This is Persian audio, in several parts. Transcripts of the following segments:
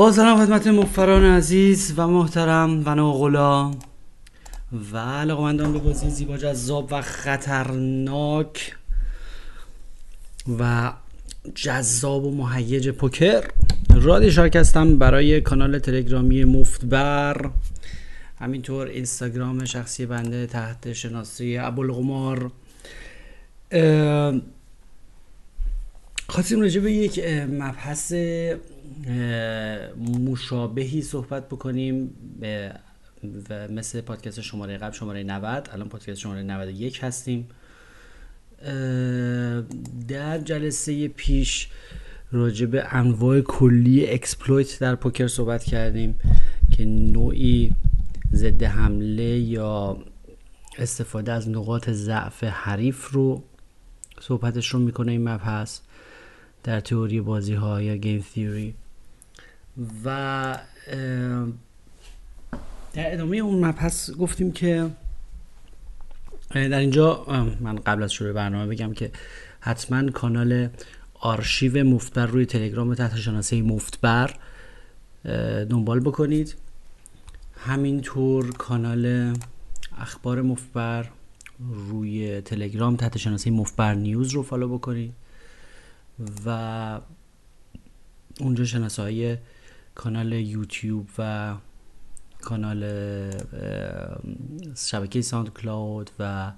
با سلام خدمت مفران عزیز و محترم و ناغلا و علاقمندان به بازی زیبا جذاب و خطرناک و جذاب و مهیج پوکر. رادی شارک هستم برای کانال تلگرامی مفتبر. همینطور اینستاگرام شخصی بنده تحت شناسی ابوالقمار. خواستیم راجع به یک مبحث مشابهی صحبت بکنیم و مثل پادکست شماره قبل شماره 90 الان پادکست شماره 91 هستیم. در جلسه پیش راجع به انواع کلی exploit در پوکر صحبت کردیم که نوعی ضد حمله یا استفاده از نقاط ضعف حریف رو صحبتش رو می‌کنه این مبحث. در تئوری بازی ها یا گیم تیوری و در ادامه اون مبحث گفتیم که در اینجا من قبل از شروع برنامه بگم که حتما کانال آرشیو مفتبر روی تلگرام تحت شناسه مفتبر دنبال بکنید. همینطور کانال اخبار مفتبر روی تلگرام تحت شناسه مفتبر نیوز رو follow بکنید. و اونجا شناسه های کانال یوتیوب و کانال شبکه ساند کلاود و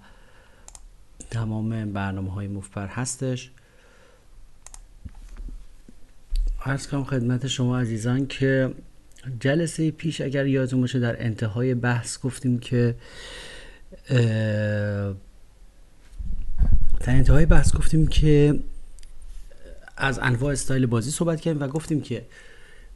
تمام برنامه های مفتبر هستش. عرض کنم خدمت شما عزیزان که جلسه پیش اگر یادتون باشه در انتهای بحث گفتیم که در انتهای بحث گفتیم که از انواع استایل بازی صحبت کردیم و گفتیم که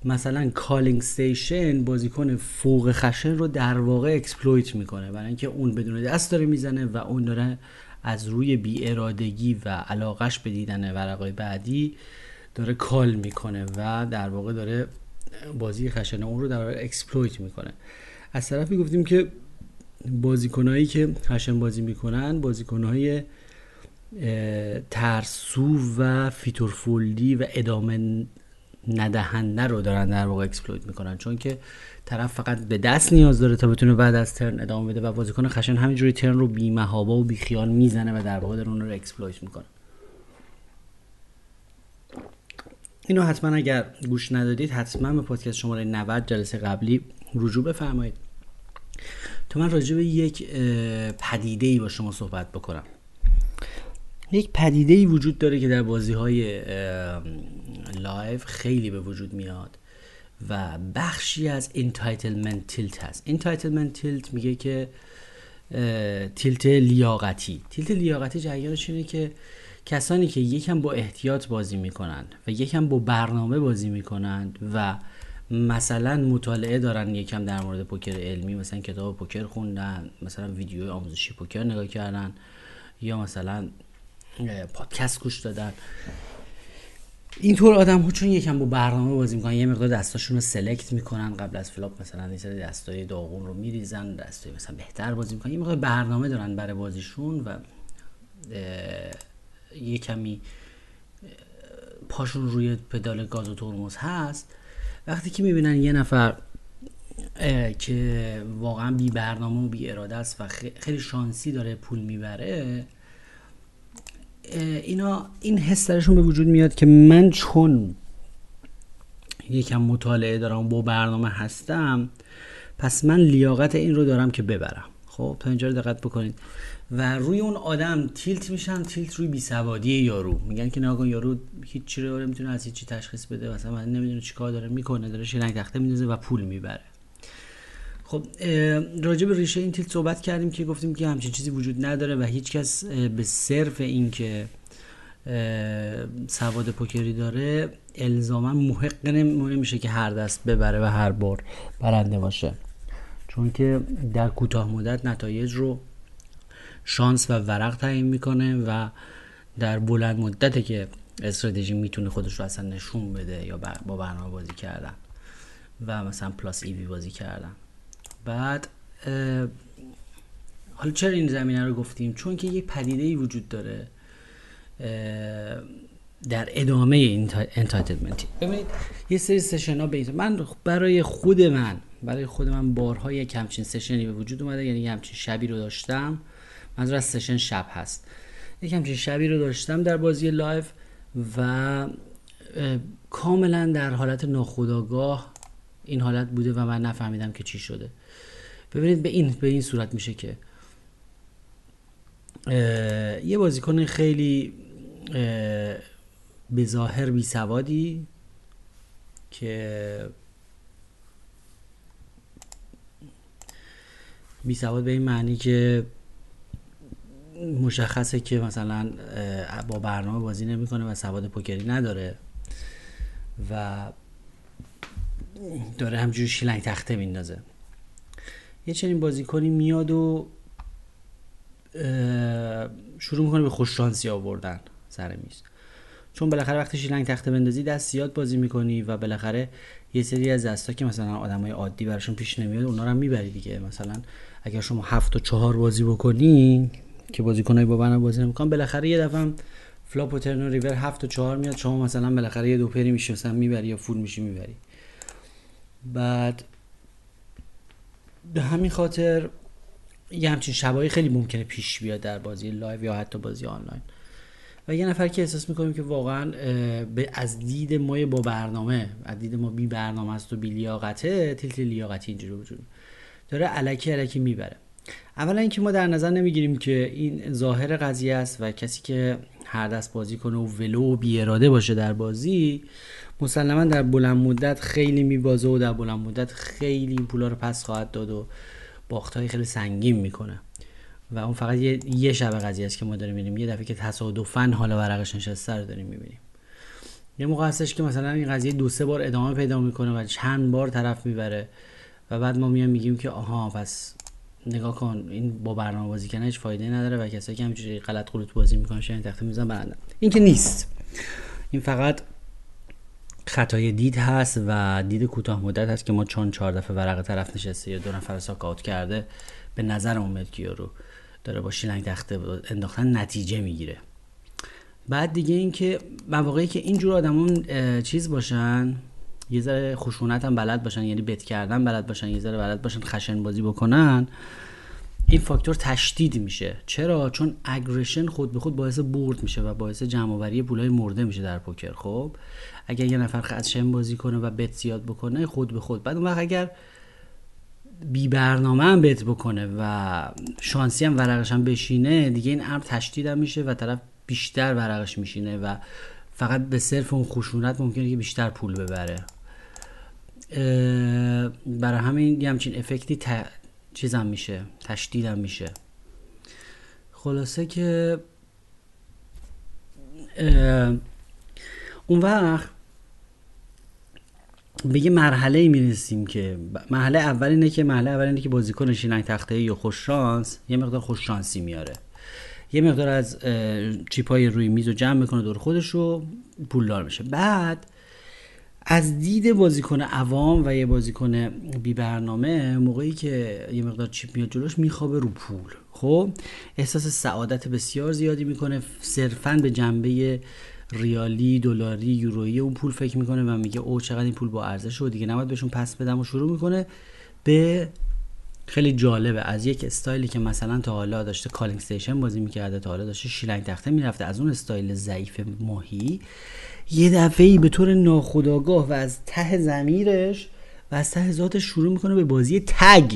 مثلا calling station بازیکن فوق خشن رو در واقع exploit می‌کنه. برای اینکه اون بدون دست داره می‌زنه و اون داره از روی بی ارادگی و علاقش به دیدن ورقای بعدی داره call می‌کنه و در واقع داره بازی خشن اون رو در واقع exploit می‌کنه. از طرفی گفتیم که بازیکنهایی که خشن بازی می‌کنن بازیکنهای ترسو و fit or fold ی و ادامه ندهنده رو دارن در واقع exploit می‌کنن. چون که طرف فقط به دست نیاز داره تا بتونه بعد از turn ادامه بده و بازیکن خشن همینجوری turn رو بی و بی خیال می‌زنه و در واقع داره اون رو exploit می‌کنه. اینو حتما اگر گوش ندادید حتما به پادکست شماره 90 جلسه قبلی رجوع بفرمایید. تا من راجع به یک پدیده ای با شما صحبت بکنم. یک پدیده ای وجود داره که در بازی های live خیلی به وجود میاد و بخشی از entitlement tilt هست. entitlement tilt میگه که tilt لیاقتی. tilt لیاقتی جریانش اینه که کسانی که یکم با احتیاط بازی می‌کنند و یکم با برنامه بازی می‌کنند و مثلا مطالعه دارن یکم در مورد پوکر علمی مثلا کتاب پوکر خوندن مثلا ویدیو آموزشی پوکر نگاه کردن یا مثلا پادکست گوش دادن. اینطور آدم ها چون یکم با برنامه بازی می‌کنن یه مقدار دستاشون رو select می‌کنن. قبل از flop مثلا این سری دستای داغون رو میریزن دستای مثلا بهتر بازی می‌کنن. یه مقدار برنامه دارن برای بازیشون و یه کمی پاشون روی پدال گاز و ترمز هست. وقتی که می‌بینن یه نفر که واقعا بی برنامه و بی اراده است و خیلی شانسی داره پول می‌بره اینا این حس درشون به وجود میاد که من چون یکم مطالعه دارم با برنامه هستم پس من لیاقت این رو دارم که ببرم. خب تا اینجا رو دقت بکنید. و روی اون آدم تیلت میشن تیلت روی بیسوادی یارو. میگن که نگاه یارو هیچ چی رو می‌تونه از هیچی تشخیص بده مثلا من نمی‌دونه چیکار داره می‌کنه داره شیلنگ تخته میندازه و پول می‌بره. خب راجع به ریشه این تیلت صحبت کردیم که گفتیم که همچین چیزی وجود نداره و هیچکس به صرف اینکه سواد پوکری داره الزاما محق نمیشه که هر دست ببره و هر بار برنده باشه. چون که در کوتاه مدت نتایج رو شانس و ورق تعیین می‌کنه و در بلند مدته که استراتژی می‌تونه خودش رو اصلا نشون بده یا با برنامه بازی کردن و مثلا پلاس ایوی بازی کردن. بعد حالا چرا این زمینه رو گفتیم؟ چون که یک پدیده ای وجود داره در ادامه این ببینید یه سری session ها به من برای خود من برای خود من بارها یک همچین session ی به وجود اومده یعنی یه همچین شبی رو داشتم. منظور از session شب هست. یک همچین شبی رو داشتم در بازی live و کاملا در حالت ناخودآگاه این حالت بوده و من نفهمیدم که چی شده. ببینید به این به این صورت میشه که یه بازیکن خیلی به ظاهر بی سوادی که بی سواد به این معنی که مشخصه که مثلا با برنامه بازی نمی‌کنه و سواد پوکری نداره و داره همجوری شیلنگ تخته میندازه. یه چنین بازیکنی میاد و شروع می‌کنه به خوش‌شانسی آوردن سر میز. چون بالاخره وقتی شیلنگ تخته بندازی دست زیاد بازی می‌کنی و بالاخره یه سری از دستا که مثلا آدمای عادی براشون پیش نمیاد اونا رو هم می‌بری دیگه. مثلا اگر شما هفت و چهار بازی بکنی که بازیکنای با برنامه بازی نمی‌کنن بالاخره یه دفعه flop و turn و river هفت و چهار میاد شما مثلا بالاخره یه دو پری میشه مثلا می‌بری یا full میشی می‌بری. بعد به همین خاطر یه همچین شبایی خیلی ممکنه پیش بیاد در بازی live یا حتی بازی آنلاین. و یه نفر که احساس می‌کنیم که واقعا به از دید ما با برنامه از دید ما بی برنامه است و بی لیاقته tilt لیاقتی اینجوری وجود داره الکی الکی می‌بره. اولا اینکه ما در نظر نمی‌گیریم که این ظاهر قضیه است و کسی که هر دست بازی کنه و ولو بی اراده باشه در بازی مسلما در بلند مدت خیلی میبازه و در بلند مدت خیلی این پولا رو پس خواهد داد و باخت های خیلی سنگین می‌کنه. و اون فقط یه, یه شب قضیه است که ما داریم می‌بینیم یه دفعه که تصادفا حالا ورقش نشسته رو داریم می‌بینیم. یه موقع هستش که مثلا این قضیه دو سه بار ادامه پیدا می‌کنه و چند بار طرف می‌بره و بعد ما میایم میگیم که آها پس نگاه کن این با برنامه بازی کنه هیچ فایده نداره و کسایی که همینجوری غلط غلط بازی می‌کنن شاید تخته می‌زنن. برندن این که نیست. این فقط خطای دید هست و دید کوتاه مدت هست که ما چون چهار دفعه ورق طرف نشسته یا دو نفر ساکاوت کرده به نظر اومد که رو داره با شیلنگ تخته انداختن نتیجه می‌گیره. بعد دیگه اینکه مواقعی که اینجور آدمون چیز باشن یه ذره خشونت هم بلد باشن یعنی بت کردن بلد باشن یه ذره بلد باشن خشن بازی بکنن این فاکتور تشدید میشه. چرا؟ چون اگریشن خود به خود باعث برد میشه و باعث جمع آوری پولای مرده میشه در پوکر. خب اگر یه نفر خشن بازی کنه و بت زیاد بکنه خود به خود. بعد اون وقت اگر بی برنامه هم بت بکنه و شانسی هم ورقش هم بشینه دیگه این امر تشدید هم میشه و طرف بیشتر ورقش میشینه و فقط به صرف اون خشونت ممکنه که بیشتر پول ببره. برای همین یه همچین افکتی. چیزم میشه تشدیدم میشه. خلاصه که اون وقت به یه مرحله می‌رسیم که مرحله اول اینه که مرحله اول اینه که بازیکن شیلنگ تخته یا خوش شانس یه مقدار خوش شانسی میاره. یه مقدار از چیپای روی میز رو جمع می‌کنه دور خودش رو پولدار میشه. بعد از دید بازیکن عوام و یه بازیکن بی برنامه موقعی که یه مقدار چیپ میاد جلوش میخوابه رو پول. خب احساس سعادت بسیار زیادی می‌کنه. صرفا به جنبه ریالی دلاری یورویی اون پول فکر می‌کنه و میگه او چقدر این پول با ارزش و دیگه نباید بهشون پس بدم و شروع می‌کنه به خیلی جالبه. از یک استایلی که مثلا تا حالا داشته calling station بازی می‌کرده تا حالا داشته شیلنگ تخته می‌رفته از اون استایل ضعیف ماهی یه دفعه ای به طور ناخودآگاه و از ته ضمیرش و از ته ذاتش شروع می‌کنه به بازی TAG.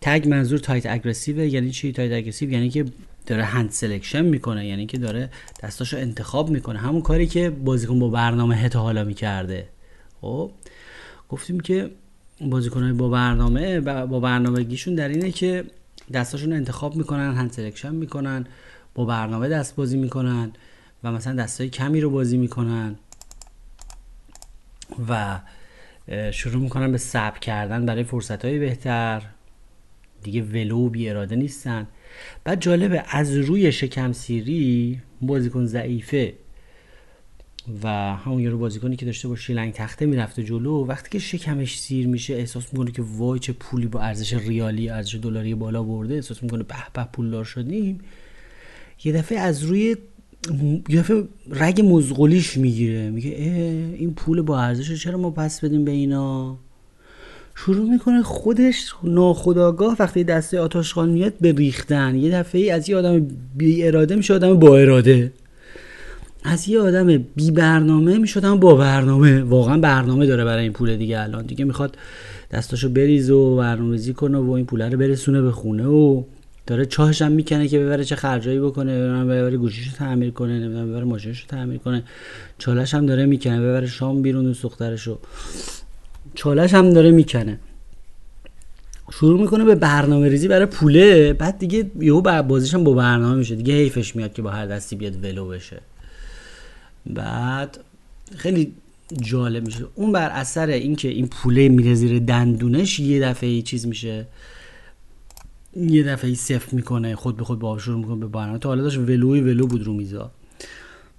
TAG منظور tight aggressive یعنی چی؟ tight aggressive یعنی که داره hand selection می‌کنه یعنی که داره دستاشو انتخاب می‌کنه. همون کاری که بازیکن با برنامهه تا حالا می‌کرده. خب گفتیم که بازیکنهای با برنامه با برنامهگیشون در اینه که دستاشون انتخاب می‌کنن hand selection می‌کنن با برنامه دست بازی می‌کنن. و مثلا دستای کمی رو بازی می‌کنن و شروع می‌کنن به صبر کردن برای فرصت های بهتر. دیگه ولو بی اراده نیستن. بعد جالبه از روی شکم سیری بازیکن ضعیفه و همون یارو بازیکنی که داشته با شیلنگ تخته می‌رفته جلو وقتی که شکمش سیر میشه احساس می‌کنه که وای چه پولی با ارزش ریالی ارزش دلاری بالا برده احساس می‌کنه به به پولدار شدیم. یه دفعه از روی یه رگ مزغولیش می‌گیره. میگه این پول با ارزش چرا ما پس بدیم به اینا؟ شروع می‌کنه خودش ناخداگاه وقتی دسته آتاشخان میاد به ریختن. یه دفعه ای از یه آدم بی اراده میشه آدم با اراده. از یه آدم بی برنامه میشه آدم با برنامه. واقعا برنامه داره برای این پول دیگه الان. دیگه می‌خواد دستاشو بریز و برنامه‌ریزی کنه و این پول رو برسونه به خونه و داره چاهش هم می‌کنه که ببره چه خرجایی بکنه ببره گوشیشو تعمیر کنه نمی‌دونم ببره ماشینشو تعمیر کنه. چالش هم داره می‌کنه ببره شام بیرون و سخترشو چالش هم داره می‌کنه. شروع می‌کنه به برنامه ریزی برای پوله بعد دیگه یهو بازیش هم با برنامه میشه. دیگه حیفش میاد که با هر دستی بیاد ولو بشه. بعد خیلی جالب میشه. اون بر اثر اینکه این پوله میره زیر دندونش یه دفعه چیز میشه. یه دفعه صفر می‌کنه خود به خود با شروع می‌کنه به برنامه تا حالا داشت ولوی ولو بود رو میزا.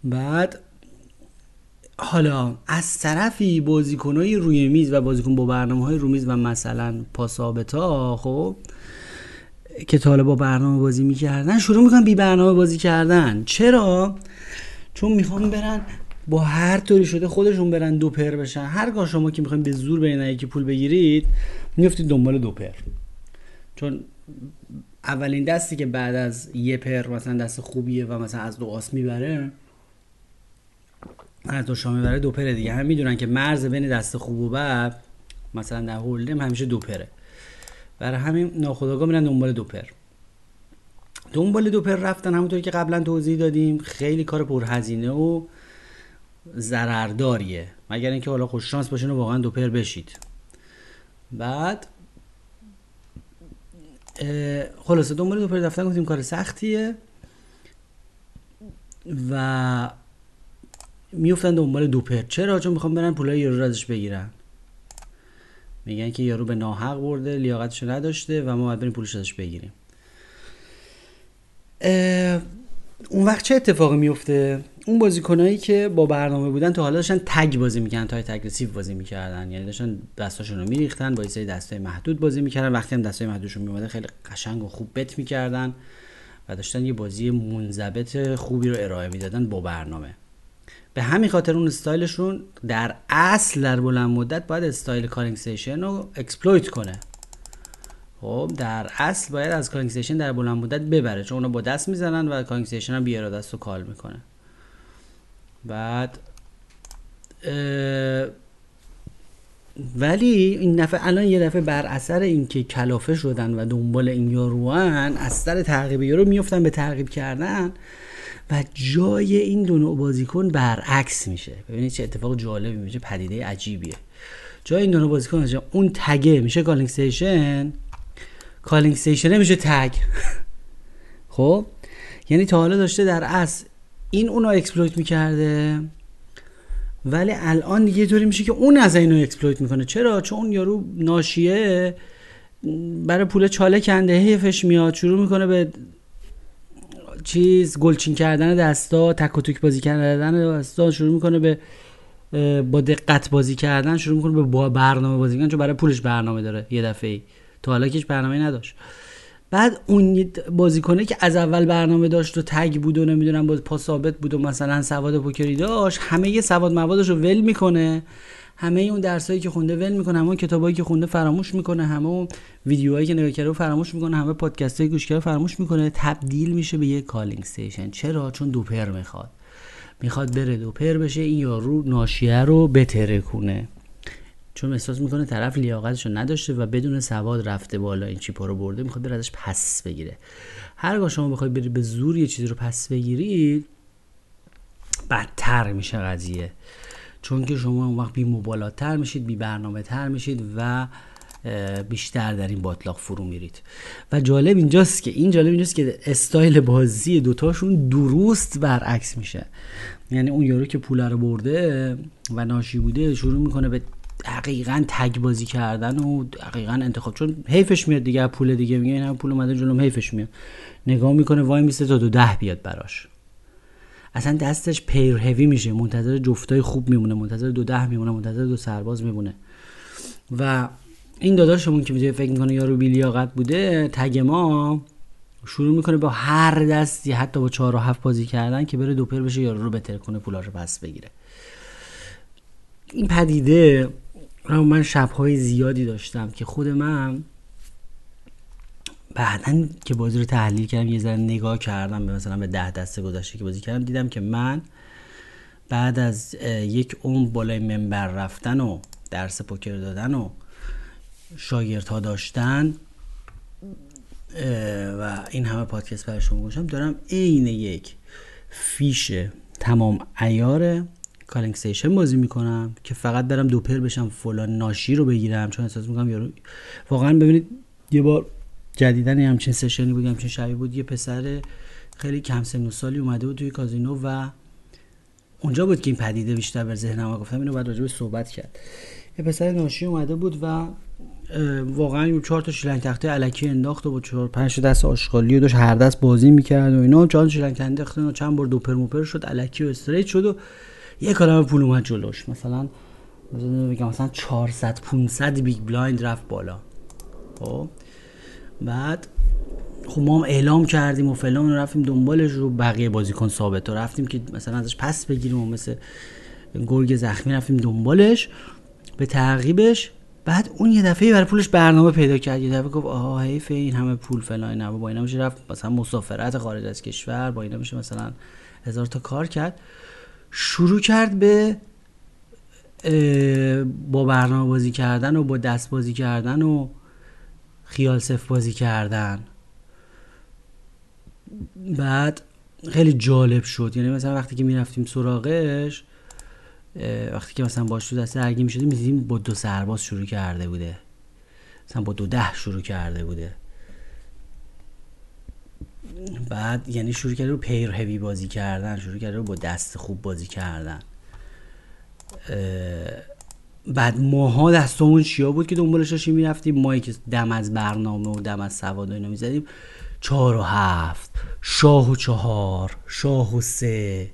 بعد حالا از طرفی بازیکنهای روی میز و بازیکن با برنامه های روی میز و مثلا پاسابتا خب که تا با برنامه بازی می‌کردن شروع می‌کنن بی برنامه بازی کردن. چرا؟ چون می‌خوام برن با هر طوری شده خودشون برن دو پر بشن. هرگاه شما که می‌خوایم به زور بین یکی پول بگیرید میفتید دنبال دو پر. چون اولین دستی که بعد از یه پر مثلا دست خوبیه و مثلا از دو آس می‌بره از دو شام می‌بره دو پره دیگه. هم می‌دونن که مرز بین دست خوب و بعد مثلا در هولدم همیشه دو پره. برای همین ناخداگاه میرن دنبال دو پر. دنبال دو پر رفتن همونطوری که قبلا توضیح دادیم خیلی کار پرهزینه و ضررداریه. مگر اینکه حالا خوش شانس باشین و واقعا دو پر بشید. بعد خلاصه دنبال دو پر رفتن گفتیم کار سختیه و میفتن دنبال دو پر. چرا؟ چون می‌خوام برن پولای یارو رو ازش بگیرن. میگن که یارو به ناحق برده لیاقتشو نداشته و ما باید بریم پولش ازش بگیریم. اون وقت چه اتفاقی میفته اون بازیکنایی که با برنامه بودن تا حالا داشتن تگ بازی می‌کردن تا تگرسیو بازی می‌کردن. یعنی داشتن دستاشون رو میریختن با سری دستای محدود بازی می‌کردن. وقتی هم دستای محدودشون میومده خیلی قشنگ و خوب بت می‌کردن و داشتن یه بازی منضبط خوبی رو ارائه می‌دادن با برنامه. به همین خاطر اون استایلشون در اصل در بلند مدت باید استایل calling station رو exploit کنه. خب در اصل باید از calling station در بلند مدت ببره چون اونا با دست می‌زنن و calling station هم بیاراده است و call می‌کنه. بعد ولی این دفعه الان یه دفعه بر اثر اینکه کلافه شدن و دنبال این یاروان از سر تعقیب یارو میفتن به تعقیب کردن و جای این دو نوع بازیکن برعکس میشه. ببینید چه اتفاق جالبی میشه پدیده عجیبیه. جای این دو نوع بازیکن اون TAG ه میشه calling station. calling station میشه TAG. خب؟ یعنی تا حالا داشته در اصل این اونو exploit می‌کرده. ولی الان دیگه طوری میشه که اون از اینو exploit می‌کنه. چرا؟ چون اون یارو ناشیه برای پول چاله کنده حیفش میاد شروع می‌کنه به چیز گلچین کردن دستا تک و توک بازی کردن دستا شروع می‌کنه به با دقت بازی کردن شروع می‌کنه به با برنامه بازی کردن چون برای پولش برنامه داره یه دفعه ای تا حالا کهش برنامه نداشت. بعد اون بازیکنه که از اول برنامه داشت و تگ بود و نمی‌دونم با پا ثابت بود و مثلا سواد پوکری داشت همه یه سواد موادش رو ول می‌کنه. همه اون درسایی که خونده ول می‌کنه همه کتابایی که خونده فراموش می‌کنه همه اون ویدیوهایی که نگاه کرده فراموش می‌کنه همه پادکستایی گوش کرده فراموش می‌کنه. تبدیل میشه به یه calling station چرا؟ چون دوپر می‌خواد. می‌خواد بره دوپر بشه این یارو ناشیه رو بترکونه. چون احساس می‌کنه طرف لیاقتشو نداشته و بدون سواد رفته بالا. این chip ا رو برده می‌خواد بره ازش پس بگیره. هرگاه شما بخواید بری به زور یه چیزی رو پس بگیرید بدتر میشه قضیه. چون که شما اون وقت بی مبالاتر میشید بی برنامه تر میشید و بیشتر در این باطلاق فرو میرید. و جالب اینجاست که این جالب اینجاست که استایل بازی دوتاشون درست برعکس میشه. یعنی اون یارو که پول رو برده و ناشی بوده شروع می‌کنه به دقیقا تگ بازی کردن و دقیقا انتخاب چون حیفش میاد دیگه پول دیگه میگه این پول اومده جلوم حیفش میاد. نگاه می‌کنه وای میسته تا دو ده بیاد براش. اصلا دستش پیر هوی میشه منتظر جفتای خوب میمونه منتظر دو ده میمونه منتظر دو سرباز میمونه. و این داداشمون که فکر می‌کنه یارو بیلیاقت بوده تگ ما شروع می‌کنه با هر دستی حتی با چهار و هفت بازی کردن که بره دوپر بشه یا رو بتر کنه رو پس بگیره. این پدیده من شبهای زیادی داشتم که خود من بعدا که بازی رو تحلیل کردم یه ذره نگاه کردم به مثلا به ده دسته گذشته که بازی کردم دیدم که من بعد از یک عمر بالای منبر رفتن و درس پوکر دادن و شاگردها داشتن و این همه پادکست برای شما گوشم دارم عین یک fish تمام عیار calling station بازی می‌کنم که فقط برم دوپر بشم فلان ناشی رو بگیرم. چون احساس می‌کنم یارو واقعا ببینید یه بار جدیدن همچین session ی بود همچین شبی بود. یه پسر خیلی کم سن و سالی اومده بود توی کازینو و اونجا بود که این پدیده بیشتر به ذهنم گفتم اینو بعد راجع صحبت کرد. یه پسر ناشی اومده بود و واقعا چهار تا شیلنگ تخته الکی انداخت و با چهار پنج دست آشغالی و داشت هر دست بازی می‌کرد و اینا. چهار شیلنگ تخته و چند بار دوپر موپر شد الکی و straight شد و یه کلمه پول اومد جلوش. مثلا بگم مثلا 400 500 big blind رفت بالا. خب؟ بعد خب ما هم اعلام کردیم و فلان رفتیم دنبالش رو بقیه بازیکن ثابت و رفتیم که مثلا ازش پس بگیریم و مثل گرگ زخمی رفتیم دنبالش به تعقیبش. بعد اون یه دفعه برای پولش برنامه پیدا کرد. یه دفعه گفت آها حیف این همه پول فلان نه با اینا میشه رفت مثلا مسافرت خارج از کشور با اینا میشه مثلا هزار تا کار کرد. شروع کرد به با برنامه بازی کردن و با دست بازی کردن و خیال صف بازی کردن. بعد خیلی جالب شد. یعنی مثلا وقتی که می‌رفتیم سراغش وقتی که مثلا باش تو دست درگیر می‌شدیم می‌دیدیم با دو سرباز شروع کرده بوده. مثلا با دو ده شروع کرده بوده. بعد یعنی شروع کرده رو پیر هوی بازی کردن شروع کرده رو با دست خوب بازی کردن. بعد ماها دستمون چیا بود که دنبالش داشتیم می‌رفتیم مایی که دم از برنامه و دم از سواد و اینا می‌زدیم. چهار و هفت شاه و چهار شاه و سه.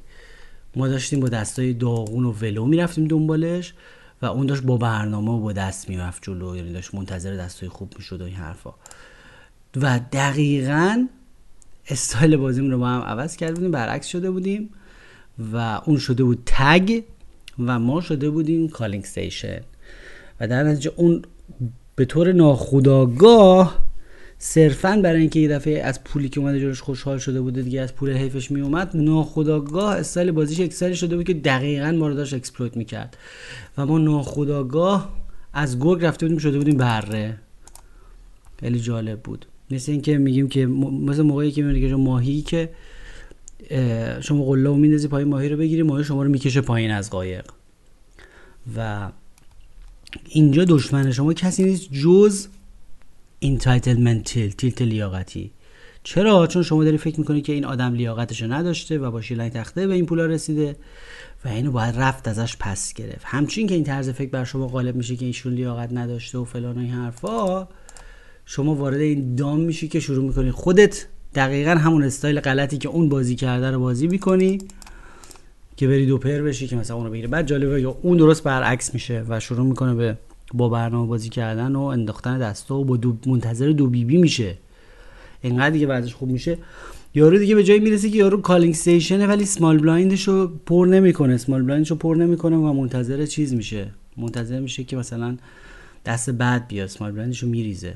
ما داشتیم با دستای داغون و ولو می‌رفتیم دنبالش و اون داشت با برنامه و با دست می‌رفت جلو یعنی داشت منتظر دستای خوب می‌شد و این حرفا. و دقیقا استایل بازیم رو با هم عوض کرده بودیم برعکس شده بودیم و اون شده بود TAG و ما شده بودیم calling station و در نتیجه اون به طور ناخودآگاه صرفا برای اینکه یه دفعه از پولی که اومده جلوش خوشحال شده بوده دیگه از پول حیفش می اومد ناخداگاه استایل بازیش یه شکلی شده بود که دقیقا ما رو داشت exploit می‌کرد. و ما ناخداگاه از گرگ رفته بودیم شده بودیم بره. خیلی جالب بود. مثل اینکه میگیم که مثل موقعی که میگه ماهی که شما قلابو میندازی پایین ماهی رو بگیری ماهی شما رو می‌کشه پایین از قایق. و اینجا دشمن شما کسی نیست جز entitlement tilt tilt لیاقتی. چرا؟ چون شما داری فکر می‌کنی که این آدم لیاقتشو نداشته و با شیلنگ تخته به این پولا رسیده و اینو باید رفت ازش پس گرفت. همچین که این طرز فکر بر شما غالب میشه که ایشون لیاقت نداشته و فلان این حرفا شما وارد این دام میشی که شروع می‌کنی. خودت دقیقا همون استایل غلطی که اون بازی کرده رو بازی می‌کنی که بری دو پر بشی که مثلا اونو بگیره بعد جالبه یا اون درست برعکس میشه و شروع می‌کنه به با برنامه بازی کردن و انداختن دستا و با دو منتظر دو بیبی بی میشه. انقدر دیگه بعدش خوب میشه. یارو دیگه به جایی می‌رسه که یارو calling station ه ولی small blind ش رو پر نمی‌کنه. small blind ش رو پر نمی‌کنه و منتظر چیز میشه. منتظر میشه که مثلا دست بعد بیاد. small blind ش رو میریزه.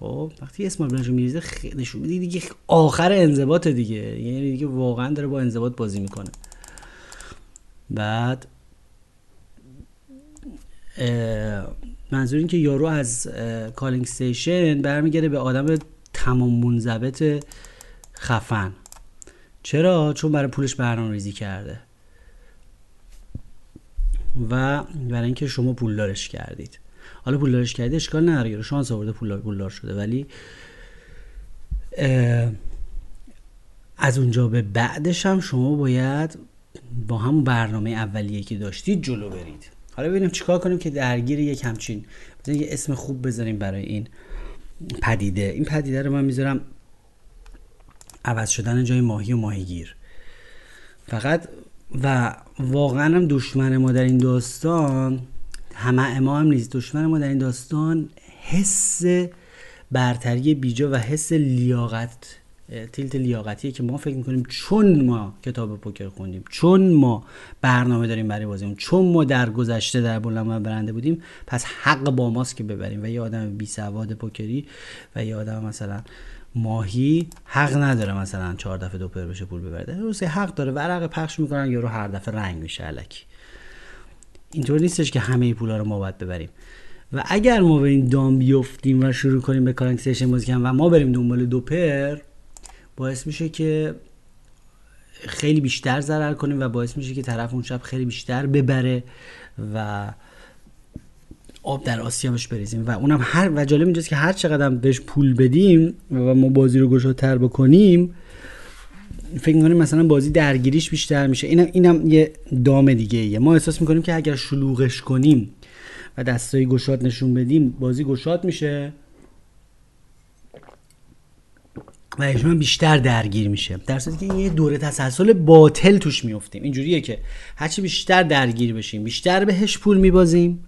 خب وقتی small blind ش رو میریزه نشون میده دیگه آخر انضباط دیگه. یعنی دیگه واقعا داره با انضباط بازی می‌کنه. بعد منظور این که یارو از calling station برمیگرده به آدم تمام منضبط خفن. چرا؟ چون برای پولش برنامه ریزی کرده. و برای اینکه شما پولدارش کردید. حالا پولدارش کردید اشکال نداره شانس آورده پول پولدار شده. ولی از اونجا به بعدش هم شما باید با همون برنامه اولیه که داشتید جلو برید. حالا ببینیم چیکار کنیم که درگیر یک همچین یه اسم خوب بذاریم برای این پدیده. این پدیده رو من می‌ذارم عوض شدن جای ماهی و ماهیگیر. فقط و واقعا هم دشمن ما در این داستان همه ما هم نیست دشمن ما در این داستان حس برتری بیجا و حس لیاقت تیلت لیاقتیه که ما فکر می‌کنیم چون ما کتاب پوکر خوندیم چون ما برنامه داریم برای بازیمون چون ما در گذشته در بلند برنده بودیم پس حق با ماست که ببریم و یه آدم بی سواد پوکری و یه آدم مثلا ماهی حق نداره مثلا چهار دفعه دو پر بشه پول ببره. روسی حق داره ورق پخش می‌کنن یارو هر دفعه رنگ میشه علکی. اینطور نیستش که همه پولا رو ما باید ببریم. و اگر ما به این دام بیفتیم و شروع کنیم به calling station بازی و ما بریم دنبال دو پر باعث میشه که خیلی بیشتر ضرر کنیم و باعث میشه که طرف اون شب خیلی بیشتر ببره و آب در آسیابش بریزیم. و اونم هر و جالب اینجاست که هر چقدر بهش پول بدیم و ما بازی رو گشادتر بکنیم فکر می‌کنیم مثلا بازی درگیریش بیشتر میشه. اینم اینم یه دام دیگه ایه. ما احساس می‌کنیم که اگر شلوغش کنیم و دستای گشاد نشون بدیم بازی گشاد میشه. و اجماع بیشتر درگیر میشه. در صورتی که یه دوره تسلسل باطل توش میفتیم اینجوریه که هرچی بیشتر درگیر بشیم بیشتر بهش پول میبازیم.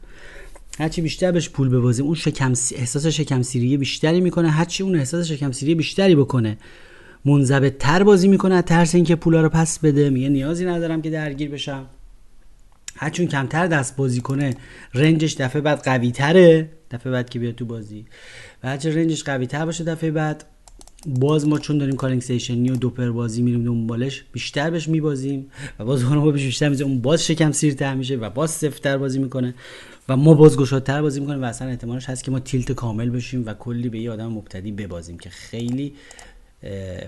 هرچی بیشتر بهش پول ببازیم اون شکم احساس شکم سیری بیشتری می‌کنه. هرچی اون احساس شکم سیری بیشتری بکنه منضبط تر بازی می‌کنه ترس اینکه پولا رو پس بده. میگه نیازی ندارم که درگیر بشم. هرچون کمتر دست بازی کنه range ش دفعه بعد قوی تره دفعه بعد که بیاد تو بازی. و هرچه range ش قوی تر باشه دفعه بعد باز ما چون داریم calling station ی و دوپر بازی میریم دنبالش بیشتر بهش میبازیم. و باز با بیشتر میزه اون باز شکم سیرتر میشه و باز سفتر بازی می‌کنه. و ما باز گشادتر بازی می‌کنیم و اصلا احتمالش هست که ما tilt کامل بشیم و کلی به یه آدم مبتدی ببازیم که خیلی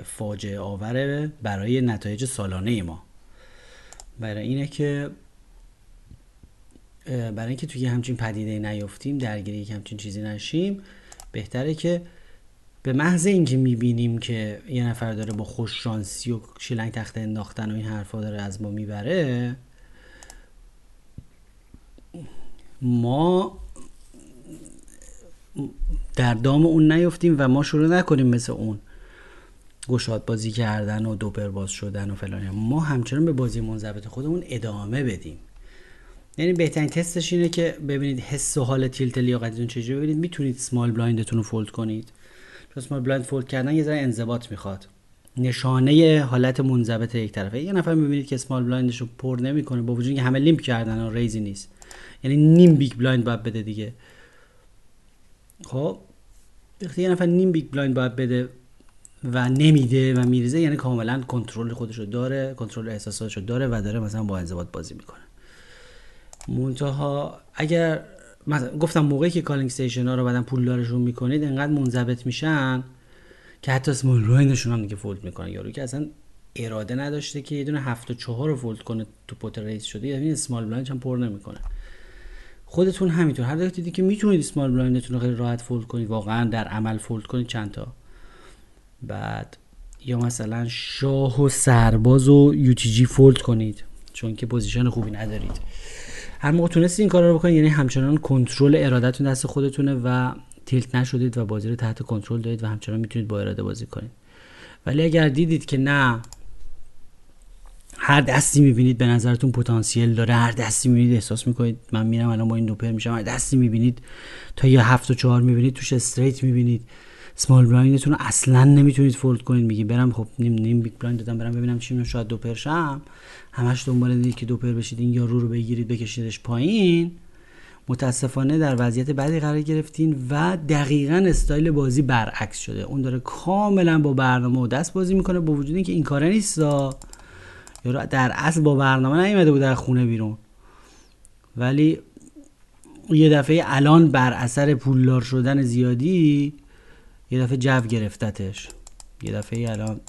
فاجعه آوره برای نتایج سالانه ما. برای اینه که برای اینکه توی همچین پدیده نیفتیم درگیری همچین چیزی نشیم بهتره که به محض اینکه می‌بینیم که یه نفر داره با خوششانسی و شیلنگ تخت انداختن و این حرفا داره از ما می‌بره ما در دام اون نیفتیم و ما شروع نکنیم مثل اون. گشاد بازی کردن و دوپر باز شدن و فلان. ما همچنان به بازی منضبط خودمون ادامه بدیم. یعنی بهترین تستش اینه که ببینید حس و حال tilt لیاقتتون چجوری ببینید می‌تونید small blind تون رو fold کنید. چون small blind fold کردن یه ذره انضباط می‌خواد. نشانه حالت منضبط یک طرفه. یه نفر می‌بینید که small blind ش رو پر نمی‌کنه با وجود اینکه همه limp کردن و raise ی نیست. یعنی نیم big blind باید بده دیگه. خب وقتی یه نفر نیم big blind باید بده. و نمیده و میریزه یعنی کاملا کنترل خودش رو داره کنترل احساساتش رو داره و داره مثلا با انضباط بازی می‌کنه. منتها اگر مثلا گفتم موقعی که calling station ها رو بعدن پول دارشون می‌کنید انقدر منضبط میشن که حتی small blind شون هم دیگه fold می‌کنن. یارو که اصلا اراده نداشته که یه دونه هفت و چهار رو fold کنه تو pot raise شده یعنی small blind هم پر نمی‌کنه. خودتون همینطور. هر دفعه دیدی که می‌تونید small blind تون رو خیلی راحت fold کنید واقعا در عمل fold کنید چند تا بعد یا مثلا شاه و سرباز و UTG fold کنید چون که position خوبی ندارید. هر موقع تونستید این کار رو بکنید یعنی همچنان کنترل ارادتون دست خودتونه و tilt نشدید و بازی رو تحت کنترل دارید و همچنان می‌تونید با اراده بازی کنید. ولی اگر دیدید که نه هر دستی می‌بینید به نظرتون پتانسیل داره هر دستی می‌بینید احساس می‌کنید من میرم الان با این دوپر میشم هر دستی می‌بینید تا یه هفت و چهار می‌بینید توش straight می‌بینید. small blind تون رو اصلا نمی‌تونید fold کنید. میگی برم خب نیم نیم big blind دادم برم ببینم چی شاید دوپر شم. همش دنبال اینید که دوپر بشید این یارو رو بگیرید بکشیدش پایین. متاسفانه در وضعیت بعدی قرار گرفتین و دقیقا استایل بازی برعکس شده. اون داره کاملا با برنامه و دست بازی می‌کنه با وجود اینکه این کاره نیست یا در اصل با برنامه نیومده بود در خونه بیرون. ولی یه دفعه الان بر اثر پولدار شدن زیادی یه دفعه جو گرفتتش. یه دفعه الان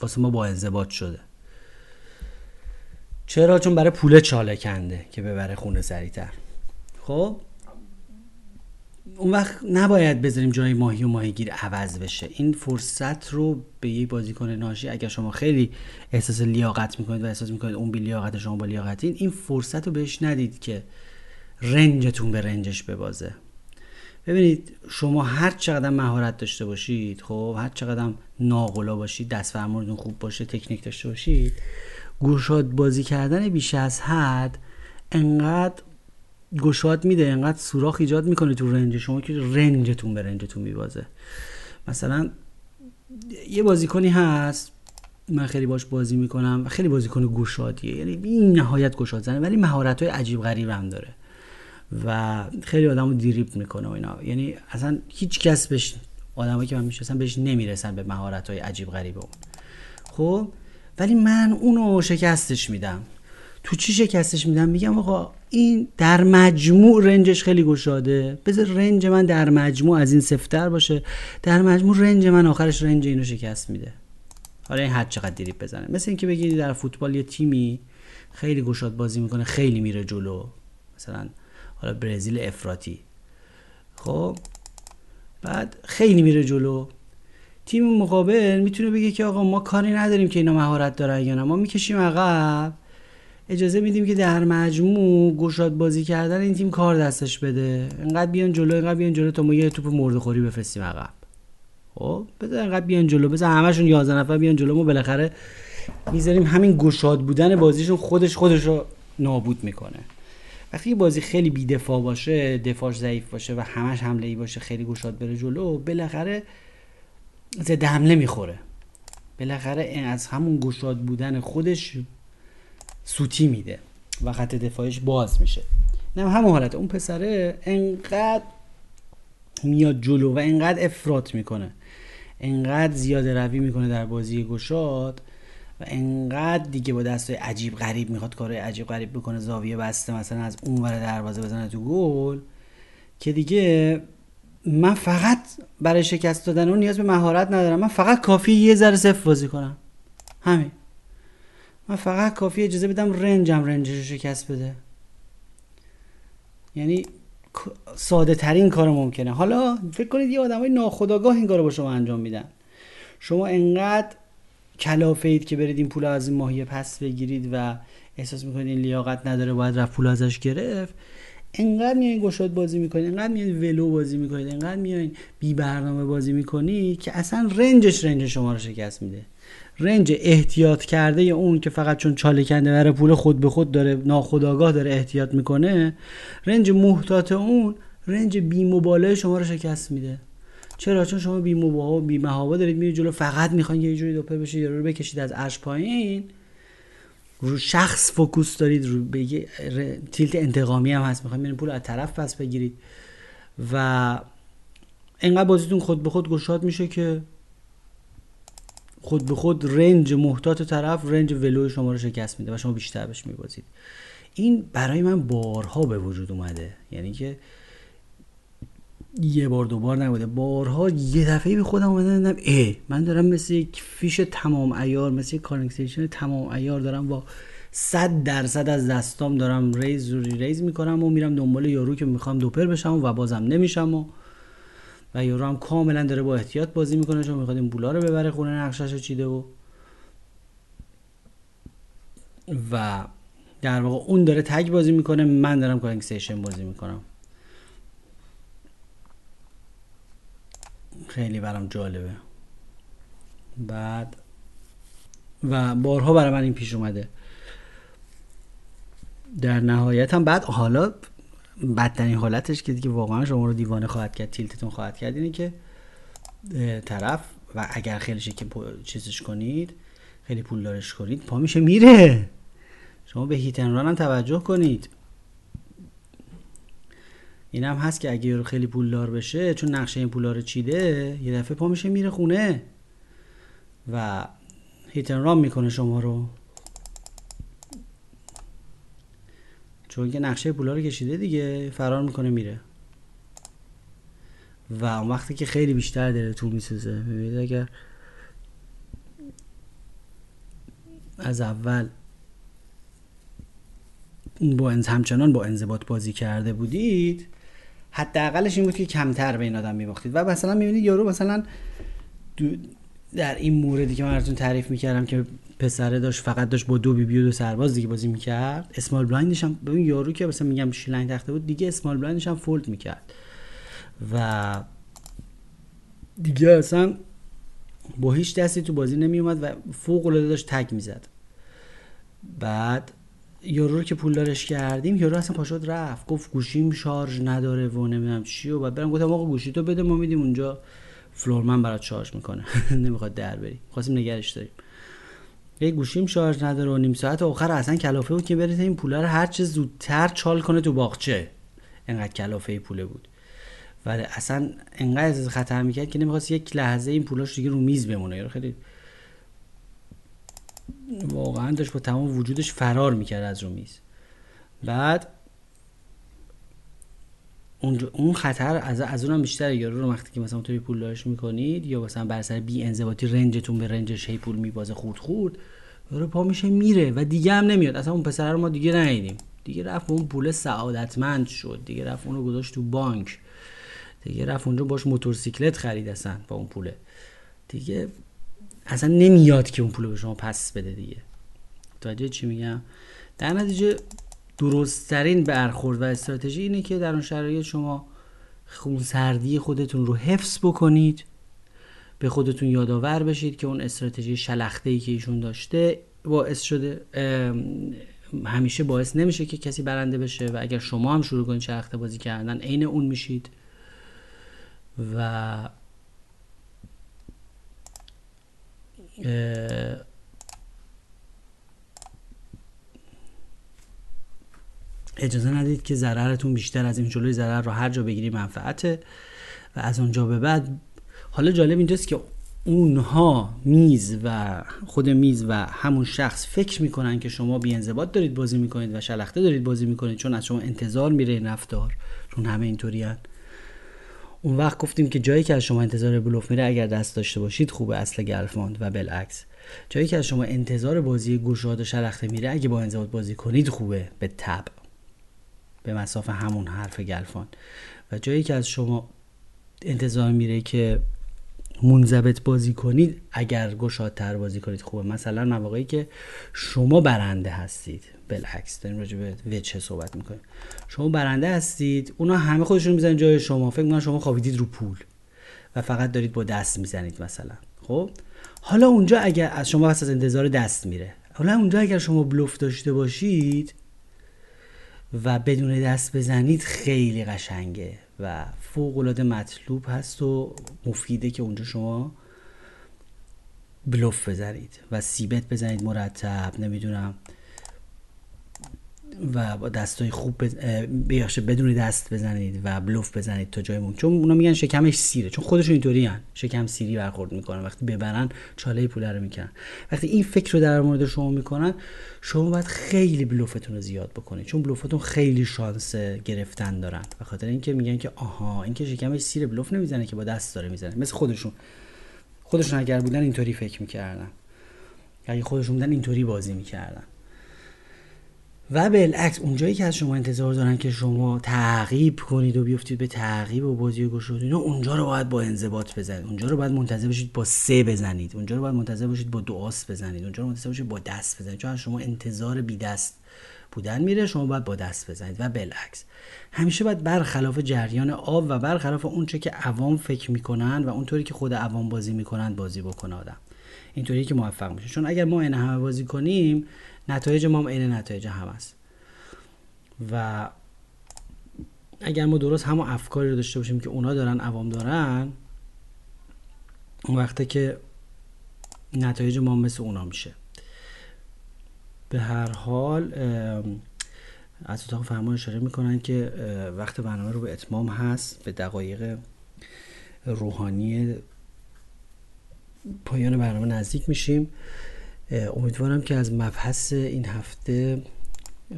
واسه ما با انضباط شده. چرا؟ چون برای پول چاله کنده که ببره خونه سریعتر. خب؟ اون وقت نباید بذاریم جای ماهی و ماهیگیر عوض بشه. این فرصت رو به یه بازیکن ناشی اگر شما خیلی احساس لیاقت می‌کنید و احساس می‌کنید اون بی لیاقت شما با لیاقتین این فرصت رو بهش ندید که رنجتون به رنجش ببازه. ببینید شما هر چقدر مهارت داشته باشید خب هر چقدر ناقلا باشید دست فرمونتون خوب باشه تکنیک داشته باشید گوشاد بازی کردن بیش از حد انقدر گشاد میده انقدر سوراخ ایجاد می‌کنه تو رنج شما که رنجتون به رنجتون میبازه. مثلا یه بازیکنی هست من خیلی باش بازی می‌کنم خیلی بازیکن گشادیه یعنی این نهایت گشاد زنه ولی مهارت های عجیب غریب هم داره. و خیلی آدمو دیریب می‌کنه و اینا. یعنی اصلا هیچ کس بهش آدمایی که من می‌شناسم بهش نمی‌رسن به مهارت های عجیب غریب اون. خب؟ ولی من اونو شکستش میدم. تو چی شکستش میدم؟ میگم آقا این در مجموع رنجش خیلی گشاده. بذار رنج من در مجموع از این سفتر باشه. در مجموع رنج من آخرش رنج اینو شکست میده. حالا این حد چقدر دیریب بزنه. مثل اینکه بگیری در فوتبال یه تیمی خیلی گشاد بازی می‌کنه خیلی میره جلو. مثلا حالا برزیل افراطی. خب بعد خیلی میره جلو. تیم مقابل می‌تونه بگه که آقا ما کاری نداریم که اینا مهارت دارن یا نه. ما می‌کشیم عقب. اجازه میدیم که در مجموع گشاد بازی کردن این تیم کار دستش بده. انقدر بیان جلو انقدر بیان جلو تا ما یه توپ مرده خوری بفرستیم عقب. خب بذار انقدر بیان جلو. بذار همشون 11 نفر بیان جلو. ما بالاخره می‌ذاریم همین گشاد بودن بازیشون خودش خودش رو نابود می‌کنه. وقتی بازی خیلی بی دفاع باشه دفاعش ضعیف باشه و همش حمله ای باشه خیلی گشاد بره جلو بالاخره ضد حمله می‌خوره. بالاخره از همون گشاد بودن خودش سوتی میده و خط دفاعش باز میشه. نه همون حالت اون پسره انقدر میاد جلو و انقدر افراط می‌کنه. انقدر زیاده روی می‌کنه در بازی گشاد و انقدر دیگه با دستای عجیب غریب می‌خواد کارهای عجیب غریب بکنه زاویه بسته مثلا از اون ور دروازه بزنه تو گل که دیگه من فقط برای شکست دادن اون نیاز به مهارت ندارم. من فقط کافی یه ذره صفر بازی کنم. همین. من فقط کافی اجازه بدم رنجم رنجش رو شکست بده. یعنی ساده ترین کار ممکنه. حالا فکر کنید یه آدم های ناخداگاه این کار با شما انجام میدن. شما انقدر کلافه اید که برید این پول از این ماهیه پس بگیرید و احساس می‌کنید این لیاقت نداره باید رفت پول ازش گرفت. انقدر میایین گشاد بازی می‌کنید انقدر میایین ولو بازی می‌کنید انقدر میایین بی برنامه بازی می‌کنید که اصلا رنجش رنج شما رو شکست میده. رنج احتیاط کرده یا اون که فقط چون چاله کنده بره پول خود به خود داره ناخداگاه داره احتیاط می‌کنه range محتاط اون range بی مبالغه شما رو شکست میده. چرا؟ چون شما بی مبالغه بی محابا دارید میرید جلو فقط می‌خواین یه جوری دوپه بشه یا رو بکشید از عرش پایین. رو شخص focus دارید رو به tilt انتقامی هم هست. می‌خواین پول از طرف پس بگیرید. و انقدر بازیتون خود به خود گشاد میشه که خود به خود range محتاط طرف range ولو شما رو شکست میده و شما بیشتر بهش میبازید. این برای من بارها به وجود اومده. یعنی که یه بار دو بار نبوده. بارها یه دفعه به خودم اومده ای من دارم مثل یک fish تمام عیار مثل یک calling station تمام عیار دارم با صد درصد از دستام دارم raise روی raise می‌کنم و میرم دنبال یارو که می‌خوام دوپر بشم و بازم نمیشم و و یارو هم کاملا داره با احتیاط بازی می‌کنه چون می‌خواد این پولا رو ببره خونه نقشش رو چیده و و در واقع اون داره تگ بازی می‌کنه من دارم کانک سیشن بازی می‌کنم. خیلی برام جالبه. بعد و بارها برای من این پیش اومده. در نهایت هم بعد حالا بدترین حالتش که دیگه واقعا شما رو دیوانه خواهد کرد تیلتتون خواهد کرد اینه که طرف و اگر خیلی که چیزش کنید خیلی پول دارش کنید پا میشه میره. شما به هیتن ران هم توجه کنید. این هم هست که اگه خیلی پولدار بشه چون نقشه این پولا رو چیده یه دفعه پا میشه میره خونه و هیتن ران می‌کنه شما رو. چون که نقشه پولا رو کشیده دیگه فرار می‌کنه میره. و اون وقتی که خیلی بیشتر داره تو میسوزه ببینید اگر از اول با انز همچنان با انضباط بازی کرده بودید حداقلش این بود که کمتر به این آدم میباختید. و مثلا می‌بینید یارو مثلا در این موردی که من براتون تعریف می‌کردم که پسره داشت فقط داشت با دو بی بی و دو سرباز دیگه بازی می‌کرد small blind ش هم ببین یارو که مثلا میگم شیلنگ تخته بود دیگه small blind ش هم fold می‌کرد. و دیگه اصلا با هیچ دستی تو بازی نمیومد و فوق العاده داشت تگ می‌زد. بعد یارو رو که پول دارش کردیم یارو اصلا پاشد رفت. گفت گوشیم شارژ نداره و نمی‌دونم چی و بعد برم گفتم آقا گوشی تو بده ما میدیم اونجا. فلورمن برات شارژ می‌کنه. نمی‌خواد در بری. خواستیم نگرش داریم. یه گوشیم شارژ نداره و نیم ساعت آخر اصلا کلافه بود که برید این پوله رو هر چه زودتر چال کنه تو باغچه. انقدر کلافه پوله بود. ولی اصلا انقدر خطر می‌کرد که نمی‌خواست یک لحظه این پولاش دیگه رو میز بمونه. خیلی واقعا داشت با تمام وجودش فرار می‌کرد از رو میز. بعد اون خطر از از اونم بیشتره یارو رو وقتی که مثلا توی پول داشت می‌کنید یا مثلا بر سر بی انضباطی رنجتون به رنجش هی پول میبازه خورد خورد یارو پا میشه میره و دیگه هم نمیاد. اصلا اون پسر رو ما دیگه ندیدیم. دیگه رفت اون پول سعادتمند شد. دیگه رفت اونو گذاشت تو بانک. دیگه رفت اونجا باش موتورسیکلت خرید اصلا با اون پوله. دیگه اصلا نمیاد که اون پول به شما پس بده دیگه. متوجه چی میگم؟ در نتیجه درستترین برخورد و استراتژی اینه که در اون شرایط شما خونسردی خودتون رو حفظ بکنید به خودتون یادآور بشید که اون استراتژی شلخته ای که ایشون داشته باعث شده همیشه باعث نمیشه که کسی برنده بشه و اگر شما هم شروع کنید شلخته بازی کردن عین اون میشید. و اجازه ندید که ضررتون بیشتر از این جلوی ضرر رو هر جا بگیری منفعته و از اونجا به بعد حالا جالب اینجاست که اونها میز و خود میز و همون شخص فکر می‌کنن که شما بی انضباط دارید بازی می‌کنید و شلخته دارید بازی می‌کنید چون از شما انتظار میره این رفتار. چون همه اینطوری اون وقت گفتیم که جایی که از شما انتظار بلوف میره اگر دست داشته باشید خوبه اصل گلفاند و بالعکس. جایی که از شما انتظار بازی گشاد و شلخته میره اگه با انضباط بازی کنید خوبه. به تب به مسافه همون حرف گلفان و جایی که از شما انتظار میره که منضبط بازی کنید اگر گشادتر بازی کنید خوبه. مثلا مواقعی که شما برنده هستید بالعکس داریم راجع به وچه صحبت می‌کنیم. شما برنده هستید اونا همه خودشون می‌زنن جای شما. فکر می‌کنن شما خوابیدید رو پول و فقط دارید با دست می‌زنید مثلا. خب؟ حالا اونجا اگر از شما از انتظار دست میره. حالا اونجا اگر شما بلوف داشته باشید و بدون دست بزنید خیلی قشنگه. و فوق العاده مطلوب هست و مفیده که اونجا شما بلوف بزنید و سیبت بزنید مرتب نمی‌دونم. و با دستای خوب بز... بدون دست بزنید و بلوف بزنید تا جای چون اونا میگن شکمش سیره. چون خودشون اینطوری هن. شکم سیری برخورد می‌کنن. وقتی ببرن چاله پوله رو می‌کنن. وقتی این فکر رو در مورد شما می‌کنن شما باید خیلی بلوفتون رو زیاد بکنید. چون بلوفتون خیلی شانس گرفتن دارن. به خاطر اینکه میگن که آها اینکه شکمش سیره بلوف نمی‌زنه که با دست داره می‌زنه. مثل خودشون. خودشون اگر بودن اینطوری فکر می‌کردن. اگه خودشون بودن اینطوری بازی می‌کردن. و بالعکس اونجایی که از شما انتظار دارن که شما تعقیب کنید و بیفتید به تعقیب و بازی و گشود اینا اونجا رو باید با انضباط بزنید. اونجا رو باید منتظر باشید با سه بزنید. اونجا رو باید منتظر باشید با دو آس بزنید. اونجا رو منتظر باشید با دست بزنید. چون از شما انتظار بی دست بودن میره شما باید با دست بزنید و بالعکس. همیشه باید برخلاف جریان آب و برخلاف اونچه که عوام فکر می‌کنن و اونطوری که خود عوام بازی می‌کنن بازی بکنه آدم. اینطوری که موفق میشه چون اگر ما این همه بازی کنیم نتایج ما هم عین نتایج هم است. و اگر ما درست همون افکاری رو داشته باشیم که اونا دارن عوام دارن اون وقته که نتایج ما مثل اونا میشه. به هر حال از اتاق فرمان اشاره می‌کنن که وقت برنامه رو به اتمام هست به دقایق روحانی پایان برنامه نزدیک میشیم. امیدوارم که از مبحث این هفته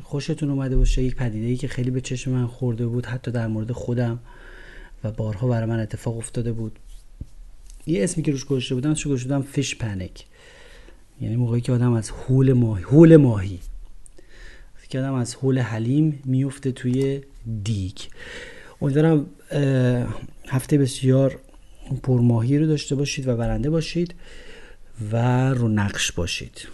خوشتون اومده باشه. یک پدیده ای که خیلی به چشم من خورده بود حتی در مورد خودم و بارها برای من اتفاق افتاده بود. یه اسمی که روش گذاشته بودم چه گذاشته بودم فیش پنیک یعنی موقعی که آدم از هول ماهی هول ماهی. که آدم از هول حلیم میفته توی دیگ. امیدوارم هفته بسیار پرماهی رو داشته باشید و برنده باشید و رو نقش باشید.